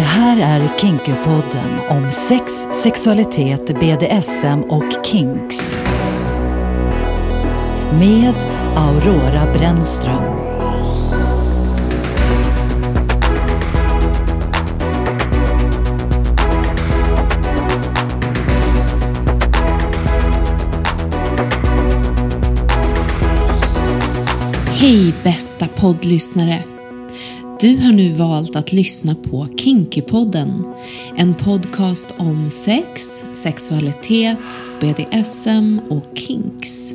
Det här är Kinkypodden om sex, sexualitet, BDSM och kinks. Med Aurora Brännström. Hej bästa poddlyssnare! Du har nu valt att lyssna på Kinkypodden. En podcast om sex, sexualitet, BDSM och kinks.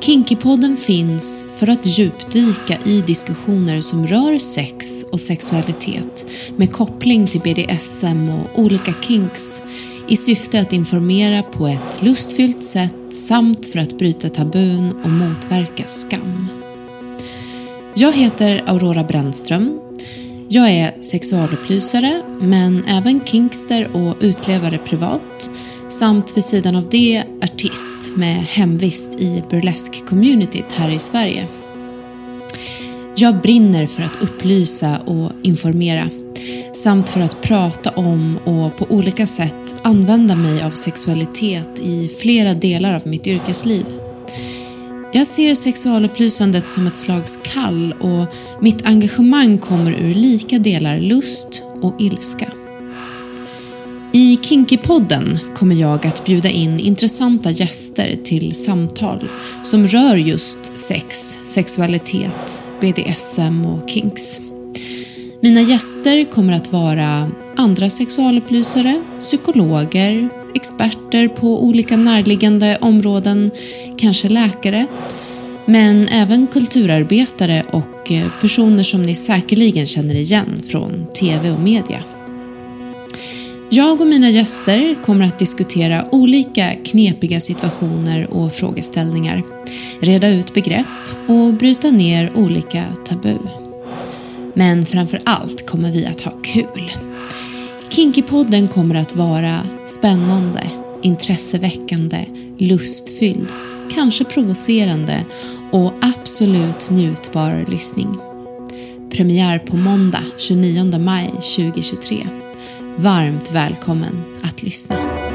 Kinkypodden finns för att djupdyka i diskussioner som rör sex och sexualitet med koppling till BDSM och olika kinks i syfte att informera på ett lustfyllt sätt samt för att bryta tabun och motverka skam. Jag heter Aurora Brännström. Jag är sexualupplysare men även kinkster och utlevare privat samt vid sidan av det artist med hemvist i burlesk-communityt här i Sverige. Jag brinner för att upplysa och informera samt för att prata om och på olika sätt använda mig av sexualitet i flera delar av mitt yrkesliv. Jag ser sexualupplysandet som ett slags kall och mitt engagemang kommer ur lika delar lust och ilska. I Kinkypodden kommer jag att bjuda in intressanta gäster till samtal som rör just sex, sexualitet, BDSM och kinks. Mina gäster kommer att vara andra sexualupplysare, psykologer, experter på olika närliggande områden, kanske läkare, men även kulturarbetare och eh, personer som ni säkerligen känner igen från TV och media. Jag och mina gäster kommer att diskutera olika knepiga situationer och frågeställningar, reda ut begrepp och bryta ner olika tabu. Men framför allt kommer vi att ha kul. Kinkypodden kommer att vara spännande, intresseväckande, lustfylld, kanske provocerande och absolut njutbar lyssning. Premiär på måndag 29 maj 2023. Varmt välkommen att lyssna.